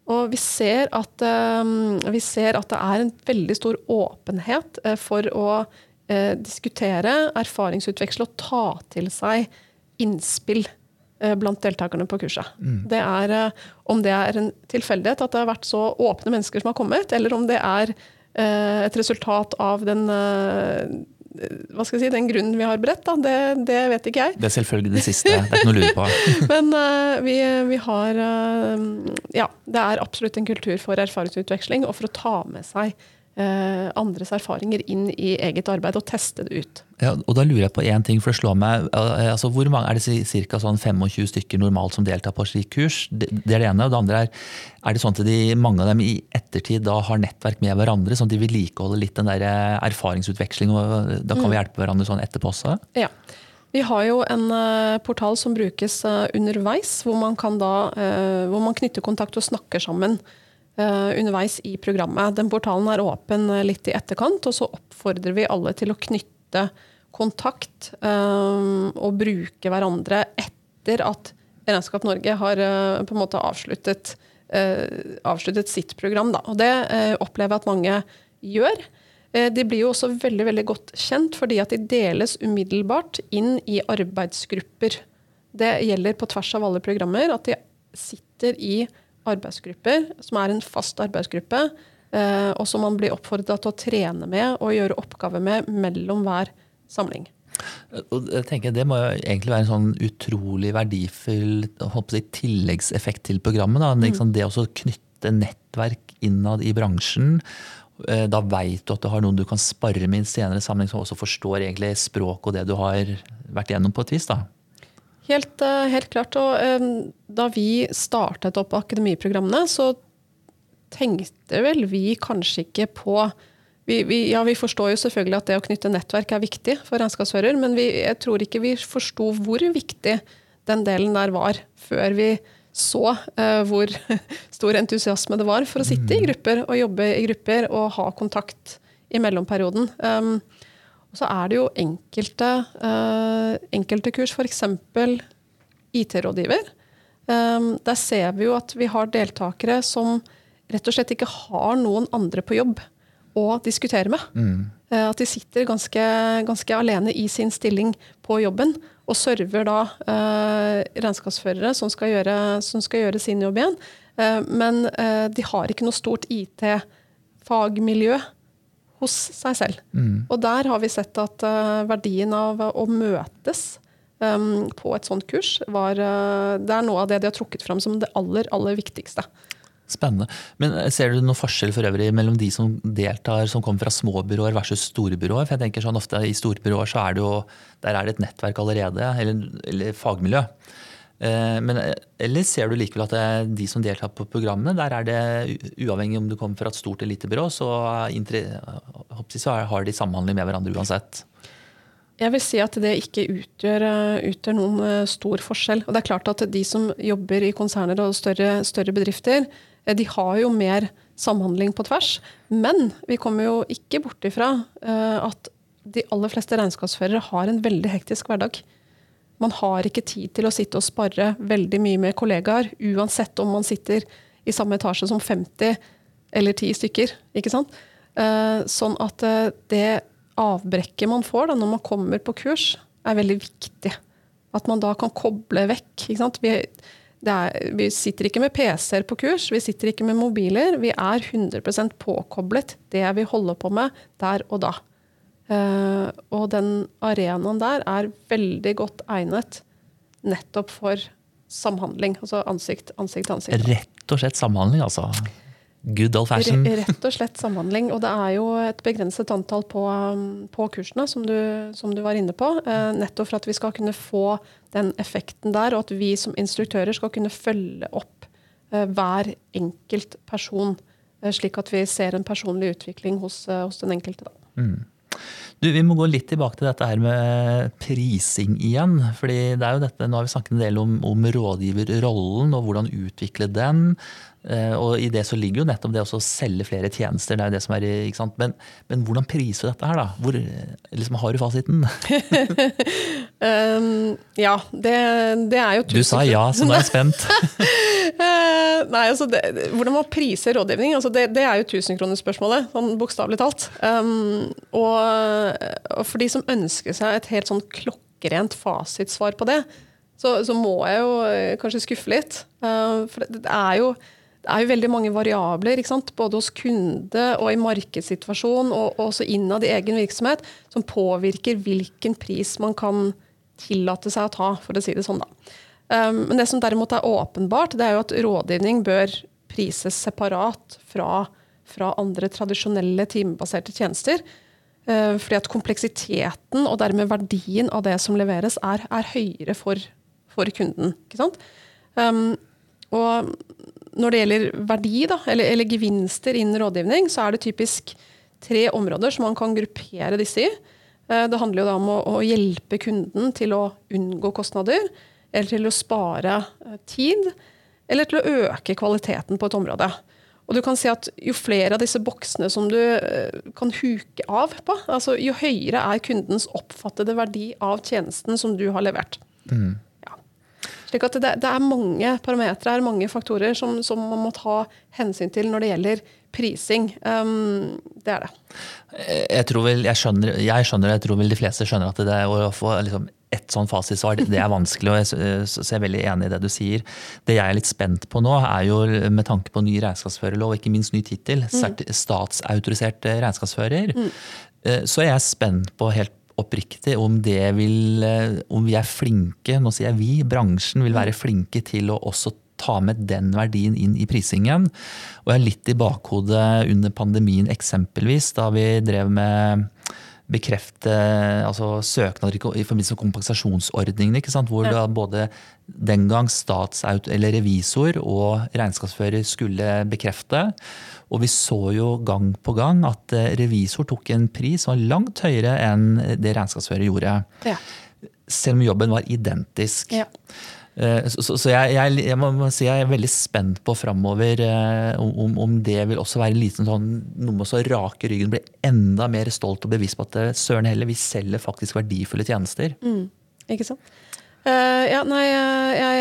Og vi ser, at, eh, vi ser at det er en veldig stor åpenhet eh, for å diskutere, erfaringsutveksle og ta til seg innspill blant deltakerne på kurset. Det er, eh, om det er en tilfeldighet at det har vært så åpne mennesker som har kommet, eller om det er eh, et resultat av den, eh, hva skal jeg si, den grunnen vi har beredt, det, det, vet ikke jeg. Det er selvfølgelig det siste. Det er ikke noe å lure på. *laughs* Men uh, vi, vi, har uh, Ja, det er absolutt en kultur for erfaringsutveksling og for å ta med seg andres erfaringer inn i eget arbeid og teste det ut. Ja, og da lurer jeg på én ting, for det slår meg. altså hvor mange, Er det ca. Sånn 25 stykker normalt som deltar på slik kurs? Det, det er det ene. Og det andre er er det sånn at de, mange av dem i ettertid da har nettverk med hverandre, sånn at de vedlikeholder litt den der erfaringsutveksling, og da kan vi mm. hjelpe hverandre sånn etterpå også? Ja. Vi har jo en portal som brukes underveis, hvor man, kan da, hvor man knytter kontakt og snakker sammen underveis i programmet. Den portalen er åpen litt i etterkant, og så oppfordrer vi alle til å knytte kontakt og bruke hverandre etter at Regnskap Norge har på en måte avsluttet, avsluttet sitt program. Og det opplever jeg at mange gjør. Eh, de blir jo også veldig veldig godt kjent fordi at de deles umiddelbart inn i arbeidsgrupper. Det gjelder på tvers av alle programmer at de sitter i arbeidsgrupper, som er en fast arbeidsgruppe, eh, og som man blir oppfordra til å trene med og gjøre oppgaver med mellom hver samling. Og jeg tenker Det må jo egentlig være en sånn utrolig verdifull jeg, tilleggseffekt til programmet. Mm. Det å knytte nettverk innad i bransjen Eh, da veit du at du har noen du kan spare med i en senere sammenheng, som også forstår egentlig språk og det du har vært gjennom på et vis. da. Helt, eh, helt klart. Og um, da vi startet opp akademiprogrammene, så tenkte vel vi kanskje ikke på vi, vi, ja, vi forstår jo selvfølgelig at det å knytte nettverk er viktig for regnskapsfører, men vi, jeg tror ikke vi forsto hvor viktig den delen der var før vi så uh, hvor *laughs* stor entusiasme det var for å sitte i mm. grupper og jobbe i grupper og ha kontakt i mellomperioden. Um, og så er det jo enkelte, uh, enkelte kurs, f.eks. IT-rådgiver. Um, der ser vi jo at vi har deltakere som rett og slett ikke har noen andre på jobb å diskutere med. Mm. Uh, at de sitter ganske, ganske alene i sin stilling på jobben og server da uh, regnskapsførere som skal, gjøre, som skal, gjøre, sin jobb igjen. Uh, men de har ikke noe stort IT-fagmiljø hos seg selv. Mm. Og der har vi sett at eh, verdien av å møtes um, på et sånt kurs var, eh, det er noe av det de har trukket fram som det aller, aller viktigste. Spennende. Men eh, Ser du noen forskjell for øvrig mellom de som deltar som kommer fra små byråer versus store byråer? For jeg tenker sånn ofte I store byråer så er det jo, der er det et nettverk allerede, eller, eller fagmiljø. Eh, men eh, eller ser du likevel at de som deltar på programmene, der er det uavhengig om du kommer fra et stort eller lite byrå, så, så har de samhandling med hverandre uansett? Jeg vil si at det ikke utgjør, utgjør, noen stor forskjell. Og det er klart at de som jobber i konserner og større, større bedrifter, Eh, de har jo mer samhandling på tvers. Men vi kommer jo ikke bort ifra eh, at de aller fleste regnskapsførere har en veldig hektisk hverdag. Man har ikke tid til å sitte og spare veldig mye med kollegaer, uansett om man sitter i samme etasje som 50 eller 10 stykker. ikke sant? Eh, sånn at det avbrekket man får da når man kommer på kurs, er veldig viktig. At man da kan koble vekk. ikke sant? Vi, er, vi sitter ikke med PC-er på kurs, vi sitter ikke med mobiler. Vi er 100% påkoblet det vi holder på med der og da. Uh, og den arenaen der er veldig godt egnet nettopp for samhandling. Altså ansikt, ansikt ansikt. Rett og slett samhandling, altså? Good old fashion. Rett og slett samhandling. Og det er jo et begrenset antall på, um, på kursene, som du, som du, var inne på. Eh, nettopp for at vi skal kunne få den effekten der, og at vi som instruktører skal kunne følge opp eh, hver enkelt person. Slik at vi ser en personlig utvikling hos, hos den enkelte. Da. Mm. Du, Vi må gå litt tilbake til dette her med prising igjen. fordi det er jo dette, Nå har vi snakket en del om, om rådgiverrollen og hvordan utvikle den. Eh, og i det så ligger jo nettopp det å selge flere tjenester. det er jo det som er, ikke sant? Men, men hvordan priser du dette her, da? Hvor, liksom, har du fasiten? um, *laughs* ja, det, det, er jo tusen Du sa ja, så nå er jeg spent. *laughs* Eh, nei, altså det, Hvordan man priser rådgivning, altså det, det, er jo tusenkronersspørsmålet, sånn bokstavelig talt. Um, og, og, for de som ønsker seg et helt sånn klokkerent fasitsvar på det, så, så må jeg jo kanskje skuffe litt. Uh, for det, det er jo det er jo veldig mange variabler, både hos kunde og i markedssituasjon, og også innad i egen virksomhet, som påvirker hvilken pris man kan tillate seg å ta, for å si det sånn. da. Um, men det som derimot er åpenbart, det er jo at rådgivning bør prises separat fra, fra andre tradisjonelle timebaserte tjenester. Uh, fordi at kompleksiteten og dermed verdien av det som leveres, er, er høyere for, for, kunden. Um, og når det gjelder verdi, da, eller, eller, gevinster innen rådgivning, så er det typisk tre områder som man kan gruppere disse i. Uh, det handler jo da om å hjelpe kunden til å unngå kostnader eller til å spare eh, tid, eller til å øke kvaliteten på et område. Og du kan si at Jo flere av disse boksene som du eh, kan huke av på, altså jo høyere er kundens oppfattede verdi av tjenesten som du har levert. Mm. Ja. Slik at det, det, er mange parametere, mange faktorer som, som, man må ta hensyn til når det gjelder prising. Um, det er det. Jeg tror vel, jeg skjønner, jeg skjønner, jeg tror vel de fleste skjønner at det er å få liksom, ett sånn fasitsvar, det er vanskelig. og jeg, så jeg er veldig enig i det du sier. Det jeg er litt spent på nå, er jo med tanke på ny regnskapsførerlov, og ikke minst ny tittel, mm. statsautorisert regnskapsfører, mm. så så er jeg spent på helt oppriktig om det vil eh, Om vi er flinke, nå sier jeg vi, bransjen vil være flinke til å også ta med den verdien inn i prisingen. Og jeg er litt i bakhodet under pandemien eksempelvis, da vi drev med bekrefte altså søknader i forbindelse med kompensasjonsordningene. hvor ja. både den gang statsaut eller revisor og regnskapsfører skulle bekrefte. Og vi så jo gang på gang at eh, revisor tok en pris som var langt høyere enn det regnskapsfører gjorde. Ja. Selv om jobben var identisk. Ja. Eh, så, så jeg, jeg, jeg, må si jeg er veldig spent på framover eh, om, om, det vil også være liten sånn, noe med å rake ryggen, bli enda mer stolt og bevisst på at eh, søren heller, vi selger faktisk verdifulle tjenester. Mm, ikke sant? Uh, ja, nei, jeg,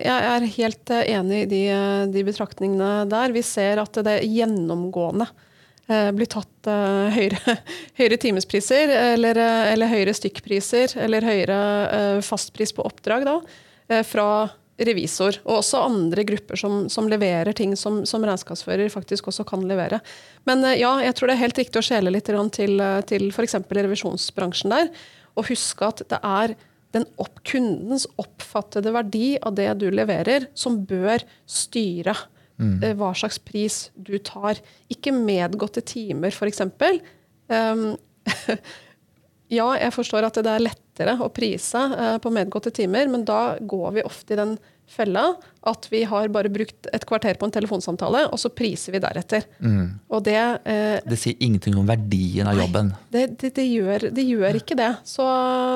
jeg, er helt enig i de, de, betraktningene der. Vi ser at det gjennomgående uh, blir tatt uh, høyere, *laughs* høyere, timespriser, eller, eller, høyere stykkpriser, eller høyere fastpris på oppdrag. da. Eh, fra revisor, og også andre grupper som, som leverer ting som, som, regnskapsfører faktisk også kan levere. Men eh, ja, jeg tror det er helt riktig å skjele litt til, eh, til f.eks. revisjonsbransjen der. Og huske at det er den opp, kundens oppfattede verdi av det du leverer, som bør styre mm. hva slags pris du tar. Ikke medgåtte timer, f.eks. Um, *laughs* ja, jeg forstår at det er lettere å prise eh, på medgåtte timer, men da går vi ofte i den fella at vi har bare brukt et kvarter på en telefonsamtale, og så priser vi deretter. Mm. Og det eh, Det sier ingenting om verdien av jobben? Det, det, det, gjør, det gjør, ikke det. Så,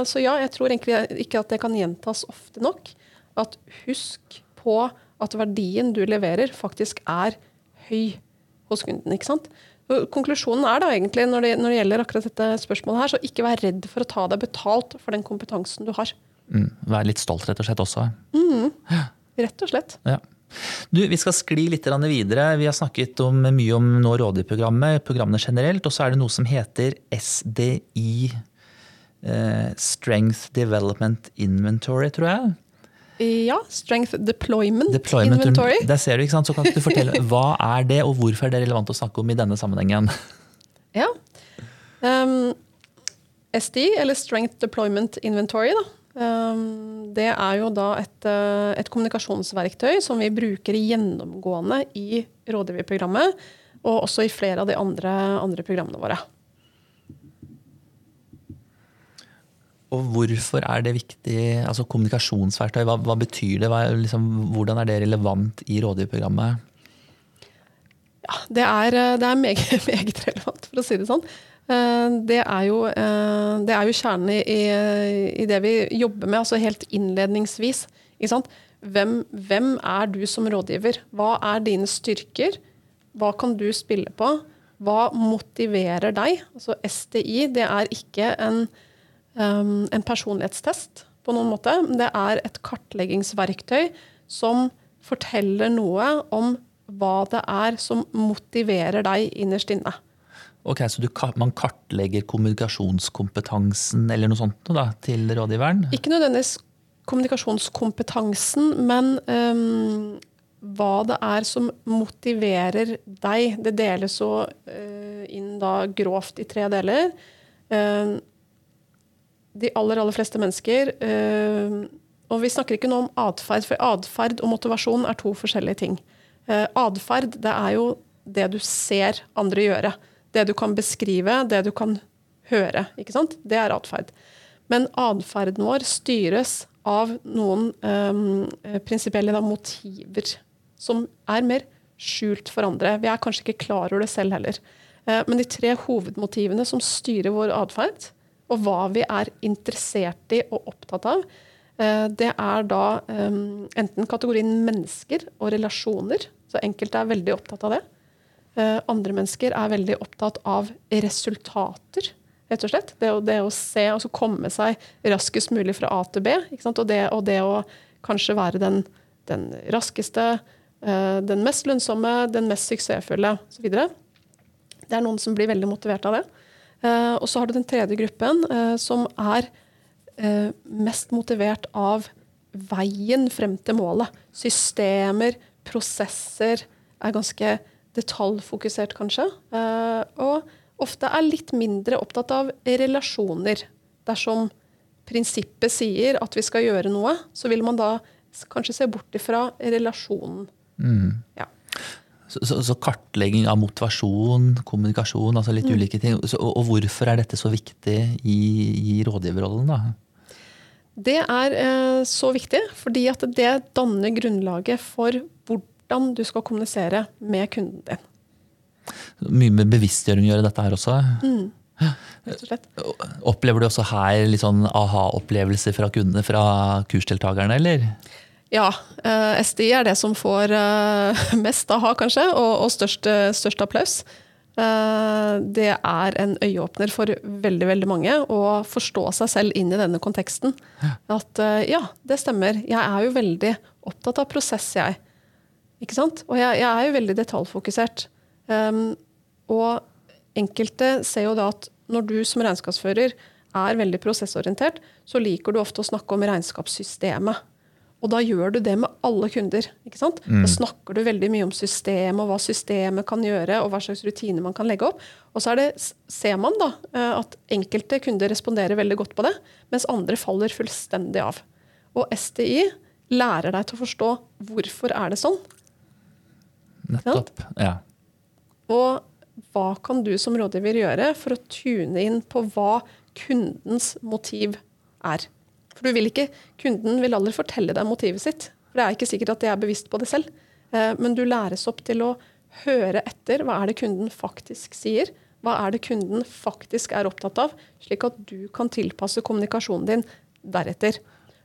så, ja, jeg tror egentlig ikke at det kan gjentas ofte nok. At husk på at verdien du leverer, faktisk er høy hos kunden. ikke sant? Konklusjonen er da egentlig, når det, når det, gjelder akkurat dette spørsmålet her, så ikke vær redd for å ta deg betalt for den kompetansen du har. Mm, vær litt stolt, rett og slett, også. Mm, rett og slett. Ja. Du, Vi skal skli litt videre. Vi har snakket om, mye om Nå rådig-programmet, programmene generelt. Og så er det noe som heter SDI, eh, Strength Development Inventory, tror jeg. Ja, Strength Deployment, Deployment Inventory. Der ser du, ikke sant? Så kan du fortelle *laughs* Hva er det, og hvorfor er det relevant å snakke om i denne sammenhengen? *laughs* Ja. Um, SD, eller Strength Deployment Inventory, da. Um, det er jo da et, uh, et, kommunikasjonsverktøy som vi bruker gjennomgående i rådgiverprogrammet, og også i flere av de andre, andre programmene våre. Og hvorfor er det viktig? altså Kommunikasjonsverktøy, hva, hva betyr det? Hva, liksom, hvordan er det relevant i rådgiverprogrammet? Ja, det er, eh, det er meget, *laughs* meget, relevant, for å si det sånn. Eh, det er jo, eh, det er jo kjernen i, i, det vi jobber med, altså helt innledningsvis. Hvem, hvem er du som rådgiver? Hva er dine styrker? Hva kan du spille på? Hva motiverer deg? Altså STI, det er ikke en um, en personlighetstest på noen måte. Det er et kartleggingsverktøy som forteller noe om hva det er som motiverer deg innerst inne. Ok, Så du, man kartlegger kommunikasjonskompetansen eller noe sånt da, til rådgiveren? Ikke nødvendigvis kommunikasjonskompetansen, men um, hva det er som motiverer deg. Det deles så uh, inn da grovt i tre deler. Eh, de aller, aller fleste mennesker eh, Og vi snakker ikke nå om atferd, for atferd og motivasjon er to forskjellige ting. Uh, Atferd, det er jo det du ser andre gjøre. Det du kan beskrive, det du kan høre. ikke sant? Det er atferd. Men atferden vår styres av noen um, prinsipielle motiver som er mer skjult for andre. Vi er kanskje ikke klar over det selv heller. Men de tre hovedmotivene som styrer vår atferd, og hva vi er interessert i og opptatt av, uh, det er da um, enten kategorien mennesker og relasjoner. Så enkelte er veldig opptatt av det. Uh, andre mennesker er veldig opptatt av resultater rett og slett. Det, det å se og så komme seg raskest mulig fra A til B. Og det, og, det, å kanskje være den, den raskeste, den mest lønnsomme, den mest suksessfulle osv. Det er noen som blir veldig motivert av det. Uh, og så har du den tredje gruppen, uh, som er mest motivert av veien frem til målet. Systemer, prosesser. Er ganske detaljfokusert, kanskje. og ofte er litt mindre opptatt av relasjoner. Dersom prinsippet sier at vi skal gjøre noe, så vil man da kanskje se bort ifra relasjonen. Mm. Ja. Så, så, så, kartlegging av motivasjon, kommunikasjon, altså litt mm. ulike ting. Så, og, og, hvorfor er dette så viktig i, i rådgiverrollen, da? Det er eh, så viktig fordi at det danner grunnlaget for hvordan du skal kommunisere med kunden din. Mye med bevisstgjøring å gjøre dette her også. Mm. Opplever du også her litt sånn aha-opplevelser fra kundene, fra kursdeltakerne, eller? Ja. Eh, SDI er det som får uh, *laughs* mest aha, kanskje, og, og størst, størst, applaus. Det er en øyeåpner for veldig veldig mange å forstå seg selv inn i denne konteksten. At ja, det stemmer. Jeg er jo veldig opptatt av prosess, jeg. Ikke sant? Og jeg, jeg er jo veldig detaljfokusert. Um, og enkelte ser jo da at når du som regnskapsfører er veldig prosessorientert, så liker du ofte å snakke om regnskapssystemet. Og da gjør du det med alle kunder. ikke sant? Mm. Da snakker du veldig mye om systemet, og hva systemet kan gjøre, og hva slags rutiner man kan legge opp. Og så det, ser man da eh, at enkelte kunder responderer veldig godt på det, mens andre faller fullstendig av. Og STI lærer deg til å forstå hvorfor er det sånn. Nettopp. Ja. Og hva kan du som rådgiver gjøre for å tune inn på hva kundens motiv er? For du vil ikke, Kunden vil aldri fortelle deg motivet sitt. For Det er ikke sikkert at de er bevisst på det selv. Eh, men du læres opp til å høre etter. Hva er det kunden faktisk sier? Hva er det kunden faktisk er opptatt av? Slik at du kan tilpasse kommunikasjonen din deretter.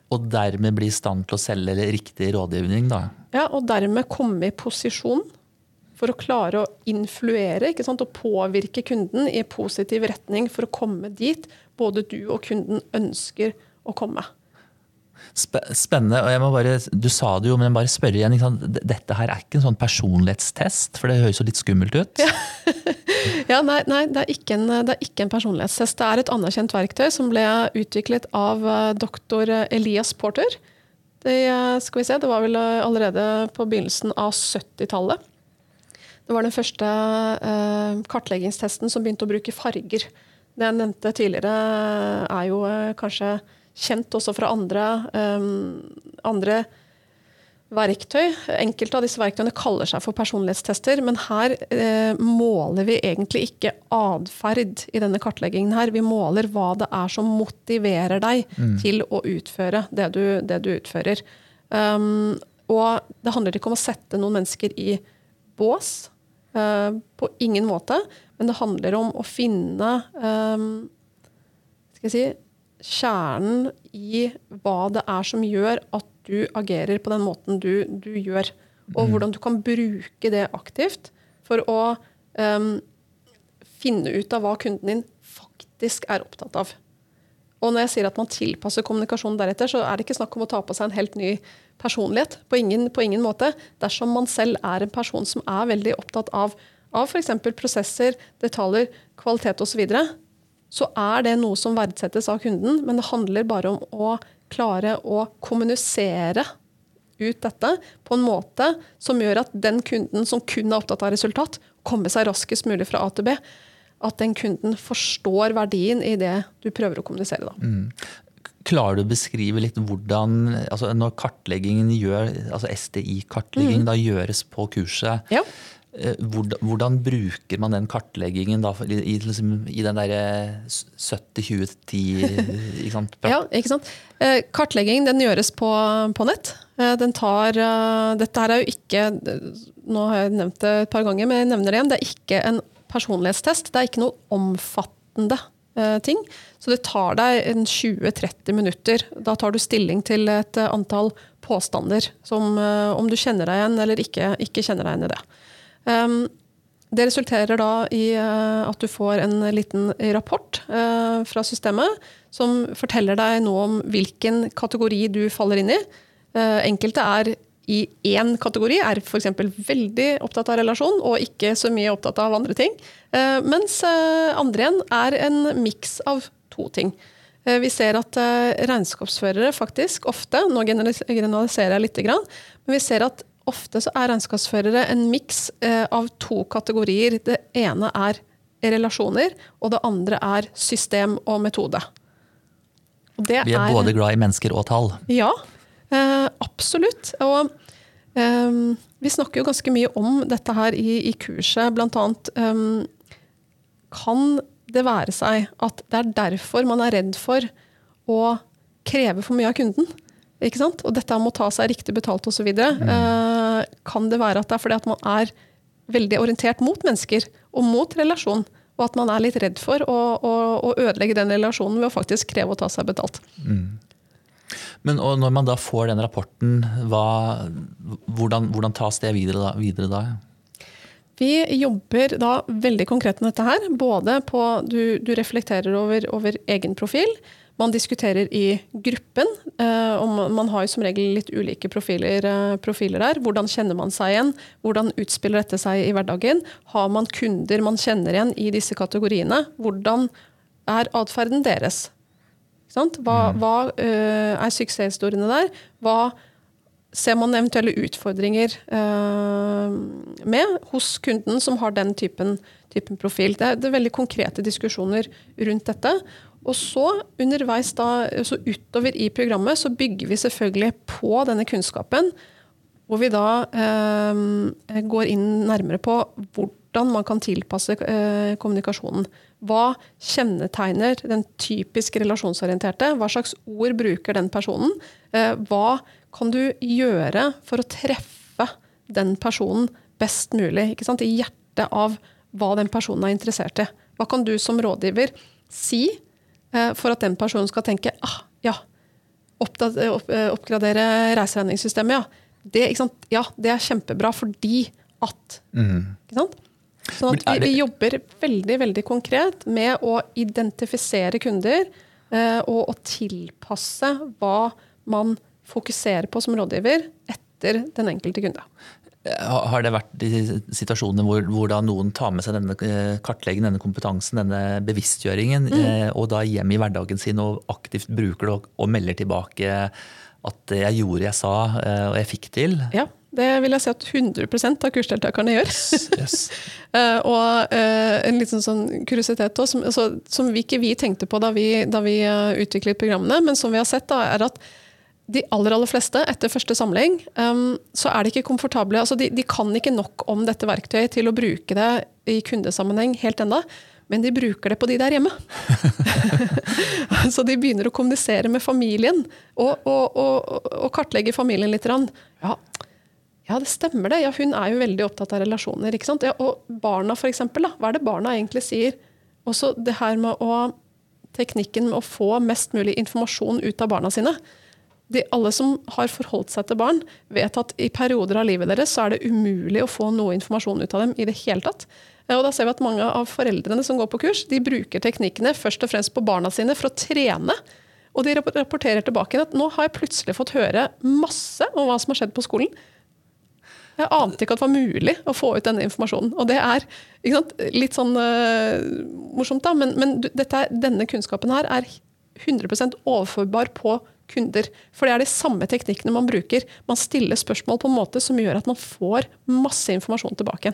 Og dermed bli i stand til å selge riktig rådgivning, da? Ja, og dermed komme i posisjon for å klare å influere og påvirke kunden i positiv retning for å komme dit både du og kunden ønsker å komme. Spennende. og jeg må bare, Du sa det jo, men jeg bare spørre igjen. Dette her er ikke en sånn personlighetstest, for det høres jo litt skummelt ut? Ja, *laughs* ja nei, nei det, er en, det, er ikke en, personlighetstest. Det er et anerkjent verktøy som ble utviklet av eh, doktor Elias Porter. Det, eh, skal vi se, det var vel eh, allerede på begynnelsen av 70-tallet. Det var den første eh, kartleggingstesten som begynte å bruke farger. Det jeg nevnte tidligere, er jo eh, kanskje kjent også fra andre, um, andre verktøy. Enkelte av disse verktøyene kaller seg for personlighetstester, men her eh, måler vi egentlig ikke atferd i denne kartleggingen. her. Vi måler hva det er som motiverer deg mm. til å utføre det du, det du utfører. Um, og det handler ikke om å sette noen mennesker i bås. Uh, på ingen måte. Men det handler om å finne um, skal jeg si, kjernen i hva det er som gjør at du agerer på den måten du, du gjør. Og mm. hvordan du kan bruke det aktivt for å um, finne ut av hva kunden din faktisk er opptatt av. Og når jeg sier at man tilpasser kommunikasjonen deretter, så er det ikke snakk om å ta på seg en helt ny personlighet. På ingen, på ingen måte. Dersom man selv er en person som er veldig opptatt av, av f.eks. prosesser, detaljer, kvalitet osv., så, videre, så er det noe som verdsettes av kunden. Men det handler bare om å klare å kommunisere ut dette på en måte som gjør at den kunden som kun er opptatt av resultat, kommer seg raskest mulig fra A til B. At den kunden forstår verdien i det du prøver å kommunisere. Da. Mm. Klarer du å beskrive litt hvordan altså Når kartleggingen gjør, altså STI-kartlegging mm. gjøres på kurset, ja. Eh, hvordan, bruker man den kartleggingen da, i, liksom, i, den derre 70-20-10 *laughs* Ja, ikke sant. Eh, kartlegging den gjøres på, på nett. Eh, den tar Dette her er jo ikke Nå har jeg nevnt det et par ganger, men jeg nevner det igjen. Det er ikke en personlighetstest. Det er ikke noe omfattende ting. Så det tar deg 20-30 minutter. Da tar du stilling til et antall påstander som om du kjenner deg igjen eller ikke, ikke kjenner deg igjen i det. Um, det resulterer da i uh, at du får en liten rapport uh, fra systemet som forteller deg noe om hvilken kategori du faller inn i. Uh, enkelte er i én kategori, er f.eks. veldig opptatt av relasjon og ikke så mye opptatt av andre ting. mens andre igjen er en miks av to ting. Vi ser at regnskapsførere faktisk ofte, nå generaliserer jeg litt, men vi ser at ofte så er regnskapsførere en miks eh, av to kategorier. Det ene er relasjoner, og det andre er system og metode. Og Vi er, er, både glad i mennesker og tall. Ja, eh, absolutt. Og eh, vi snakker jo ganske mye om dette her i, i kurset. Blant annet eh, kan det være seg at det er derfor man er redd for å kreve for mye av kunden. Ikke sant? Og dette med å ta seg riktig betalt osv. Mm. Eh, kan det være at det er fordi at man er veldig orientert mot mennesker og mot relasjon? Og at man er litt redd for å, å, å ødelegge den relasjonen ved å faktisk kreve å ta seg betalt. Mm. Men når man da får den rapporten, hva, hvordan, hvordan, tas det videre da? Videre da? Vi jobber da veldig konkret med dette her. Både på du, du reflekterer over, over egen profil. Man diskuterer i gruppen. Eh, og man har jo som regel litt ulike profiler, eh, profiler der. Hvordan kjenner man seg igjen? Hvordan utspiller dette seg i hverdagen? Har man kunder man kjenner igjen i disse kategoriene? Hvordan er atferden deres? Hva, mm. hva uh, er suksesshistoriene der? Hva ser man eventuelle utfordringer med hos kunden som har den typen, typen profil? Det er, det er, veldig konkrete diskusjoner rundt dette. Og så underveis da, så utover i programmet så bygger vi selvfølgelig på denne kunnskapen. Hvor vi da eh, går inn nærmere på hvordan man kan tilpasse eh, kommunikasjonen. Hva kjennetegner den typisk relasjonsorienterte? Hva slags ord bruker den personen? Eh, hva kan du gjøre for å treffe den personen best mulig? I hjertet av hva den personen er interessert i. Hva kan du som rådgiver si for at den personen skal tenke ah, ja, eh, eh, oppgradere reiseregningssystemet, ja. Det, ja, det er kjempebra fordi at mm. Ikke sant? Sånn at vi, vi, jobber veldig veldig konkret med å identifisere kunder eh, og å tilpasse hva man fokuserer på som rådgiver etter den enkelte kunde. Har det vært situasjoner hvor, hvor noen tar med seg denne kartleggen, kartleggingen, denne kompetansen, denne bevisstgjøringen, mm. Eh, og da hjem i hverdagen sin og aktivt bruker det og, og melder tilbake at jeg gjorde jeg sa eh, og jeg fikk til? Ja, det vil jeg si at 100% av kursdeltakerne gjør. Yes, yes. *laughs* og en liten sånn kuriositet også, som, altså, som vi ikke vi tenkte på da vi, da vi utviklet programmene, men som vi har sett, da, er at de aller aller fleste, etter første samling, um, så er de ikke komfortable. Altså de, de, kan ikke nok om dette verktøyet til å bruke det i kundesammenheng helt enda, men de bruker det på de der hjemme. *laughs* så de begynner å kommunisere med familien og, og, og, og kartlegge familien litt. Ja, ja, det stemmer det. Ja, hun er jo veldig opptatt av relasjoner. ikke sant? Ja, og barna, for eksempel, da. Hva er det barna egentlig sier? Også det her med å Teknikken med å få mest mulig informasjon ut av barna sine de, alle som har forholdt seg til barn, vet at i perioder av livet deres så er det umulig å få noe informasjon ut av dem i det hele tatt. Eh, og da ser vi at Mange av foreldrene som går på kurs, de bruker teknikkene først og fremst på barna sine for å trene. Og de rapporterer tilbake at nå har jeg plutselig fått høre masse om hva som har skjedd på skolen. Jeg ante ikke at det var mulig å få ut denne informasjonen. Og det er sant, litt sånn uh, morsomt, da, men, men dette, denne kunnskapen her er 100% overførbar på kunder. For det er de samme teknikkene man bruker. Man stiller spørsmål på en måte som gjør at man får masse informasjon tilbake.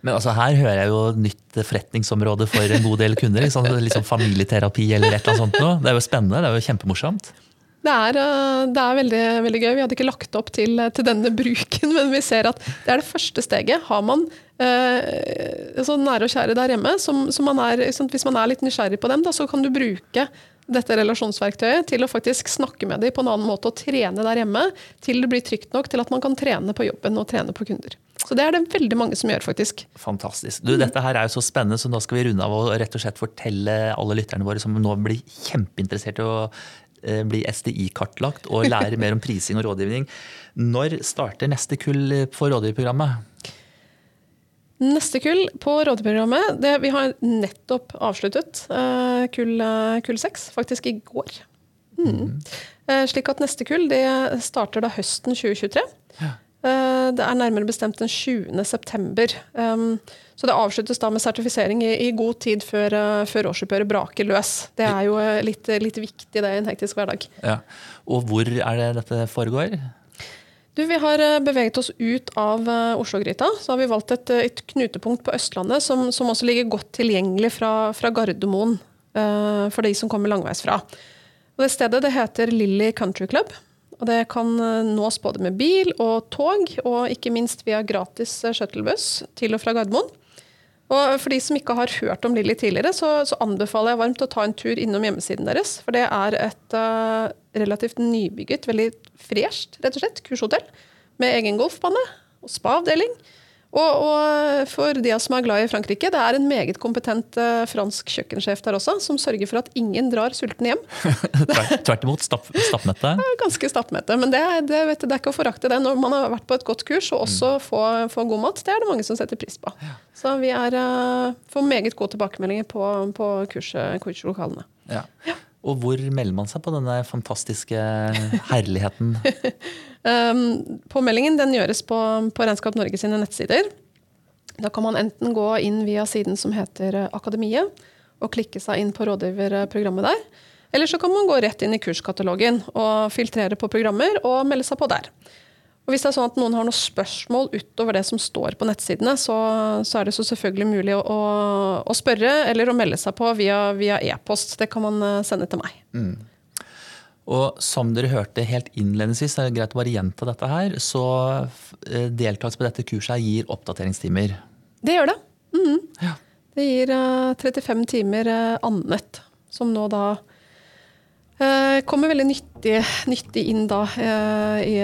Men altså her hører jeg jo nytt forretningsområde for en god del kunder. Liksom, liksom familieterapi eller et eller annet sånt noe. Det er jo spennende, det er jo kjempemorsomt. Det er, eh, det er veldig, veldig, gøy. Vi hadde ikke lagt opp til, til, denne *laughs* bruken, men vi ser at det er det første steget. Har man eh, så nære og kjære der hjemme, som, som man er, hvis man er litt nysgjerrig på dem, da, så kan du bruke dette relasjonsverktøyet til å faktisk snakke med dem på en annen måte og trene der hjemme til det blir trygt nok til at man kan trene på jobben og trene på kunder. Så det er det veldig mange som gjør, faktisk. Fantastisk. Du, Dette her er jo så spennende, så nå skal vi runde av og rett og slett fortelle alle lytterne våre som nå blir kjempeinteressert i å eh, bli SDI-kartlagt og lære mer om prising og rådgivning. Når starter neste kull for rådgiverprogrammet? Neste kull på rådeprogrammet det, Vi har nettopp avsluttet uh, kull, uh, kull 6, faktisk i går. Mm. Uh, slik at neste kull det starter da høsten 2023. Ja. Det er nærmere bestemt den 20. september. Um, så det avsluttes da med sertifisering i, i god tid før, før årsoppgjøret braker løs. Det er jo litt, litt viktig det i en hektisk hverdag. Ja. Og hvor er det dette foregår? Du, vi har eh, beveget oss ut av uh, Oslo-gryta. Så har vi valgt et, eh, et knutepunkt på Østlandet som, som, også ligger godt tilgjengelig fra, fra Gardermoen uh, for de som kommer langveisfra. Og det stedet det heter Lilly Country Club. Og det kan nås både med bil og tog, og ikke minst via gratis shuttlebuss til og fra Gardermoen. Og For de som ikke har hørt om Lilly tidligere, så, så, anbefaler jeg varmt å ta en tur innom hjemmesiden deres. For det er et uh, relativt nybygget, veldig fresht rett og slett, kurshotell. Med egen golfbane og spa-avdeling. Og, og, for de som er glad i Frankrike, det er en meget kompetent uh, fransk kjøkkensjef der også, som sørger for at ingen drar sulten hjem. *laughs* Tvert imot stapp, stappmette? *laughs* Ja, ganske stappmette. Men det, det, du, det, er ikke å forakte det. Når man har vært på et godt kurs og også mm. får, får, god mat, det er det mange som setter pris på. Ja. Så vi er, uh, får meget gode tilbakemeldinger på, på kurslokalene. Ja. ja. Og hvor melder man seg på denne fantastiske herligheten? *laughs* um, påmeldingen den gjøres på, på Regnskap Norge sine nettsider. Da kan man enten gå inn via siden som heter eh, Akademiet, og klikke seg inn på rådgiverprogrammet der. Eller så kan man gå rett inn i kurskatalogen og filtrere på programmer og melde seg på der. Og hvis det er sånn at noen har noen spørsmål utover det som står på nettsidene, så, så er det så selvfølgelig mulig å, å, spørre eller å melde seg på via e-post. det kan man eh, sende til meg. Mm. Og som dere hørte helt innledningsvis, det er greit å bare gjenta dette her, så eh, deltakelse på dette kurset gir oppdateringstimer. Det gjør det. Mm. Ja. Det gir uh, eh, 35 timer uh, annet, som nå da kommer veldig nyttig, nyttig inn da, eh, i,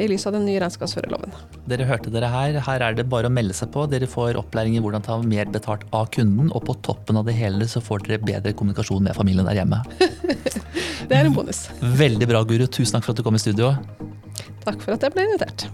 i, lys av den nye regnskapsførerloven. Dere hørte dere her. Her er det bare å melde seg på. Dere får opplæring i hvordan ta mer betalt av kunden, og på toppen av det hele så får dere bedre kommunikasjon med familien der hjemme. *laughs* det er en bonus. Veldig bra, Guru. Tusen takk for at du kom i studio. Takk for at jeg ble invitert.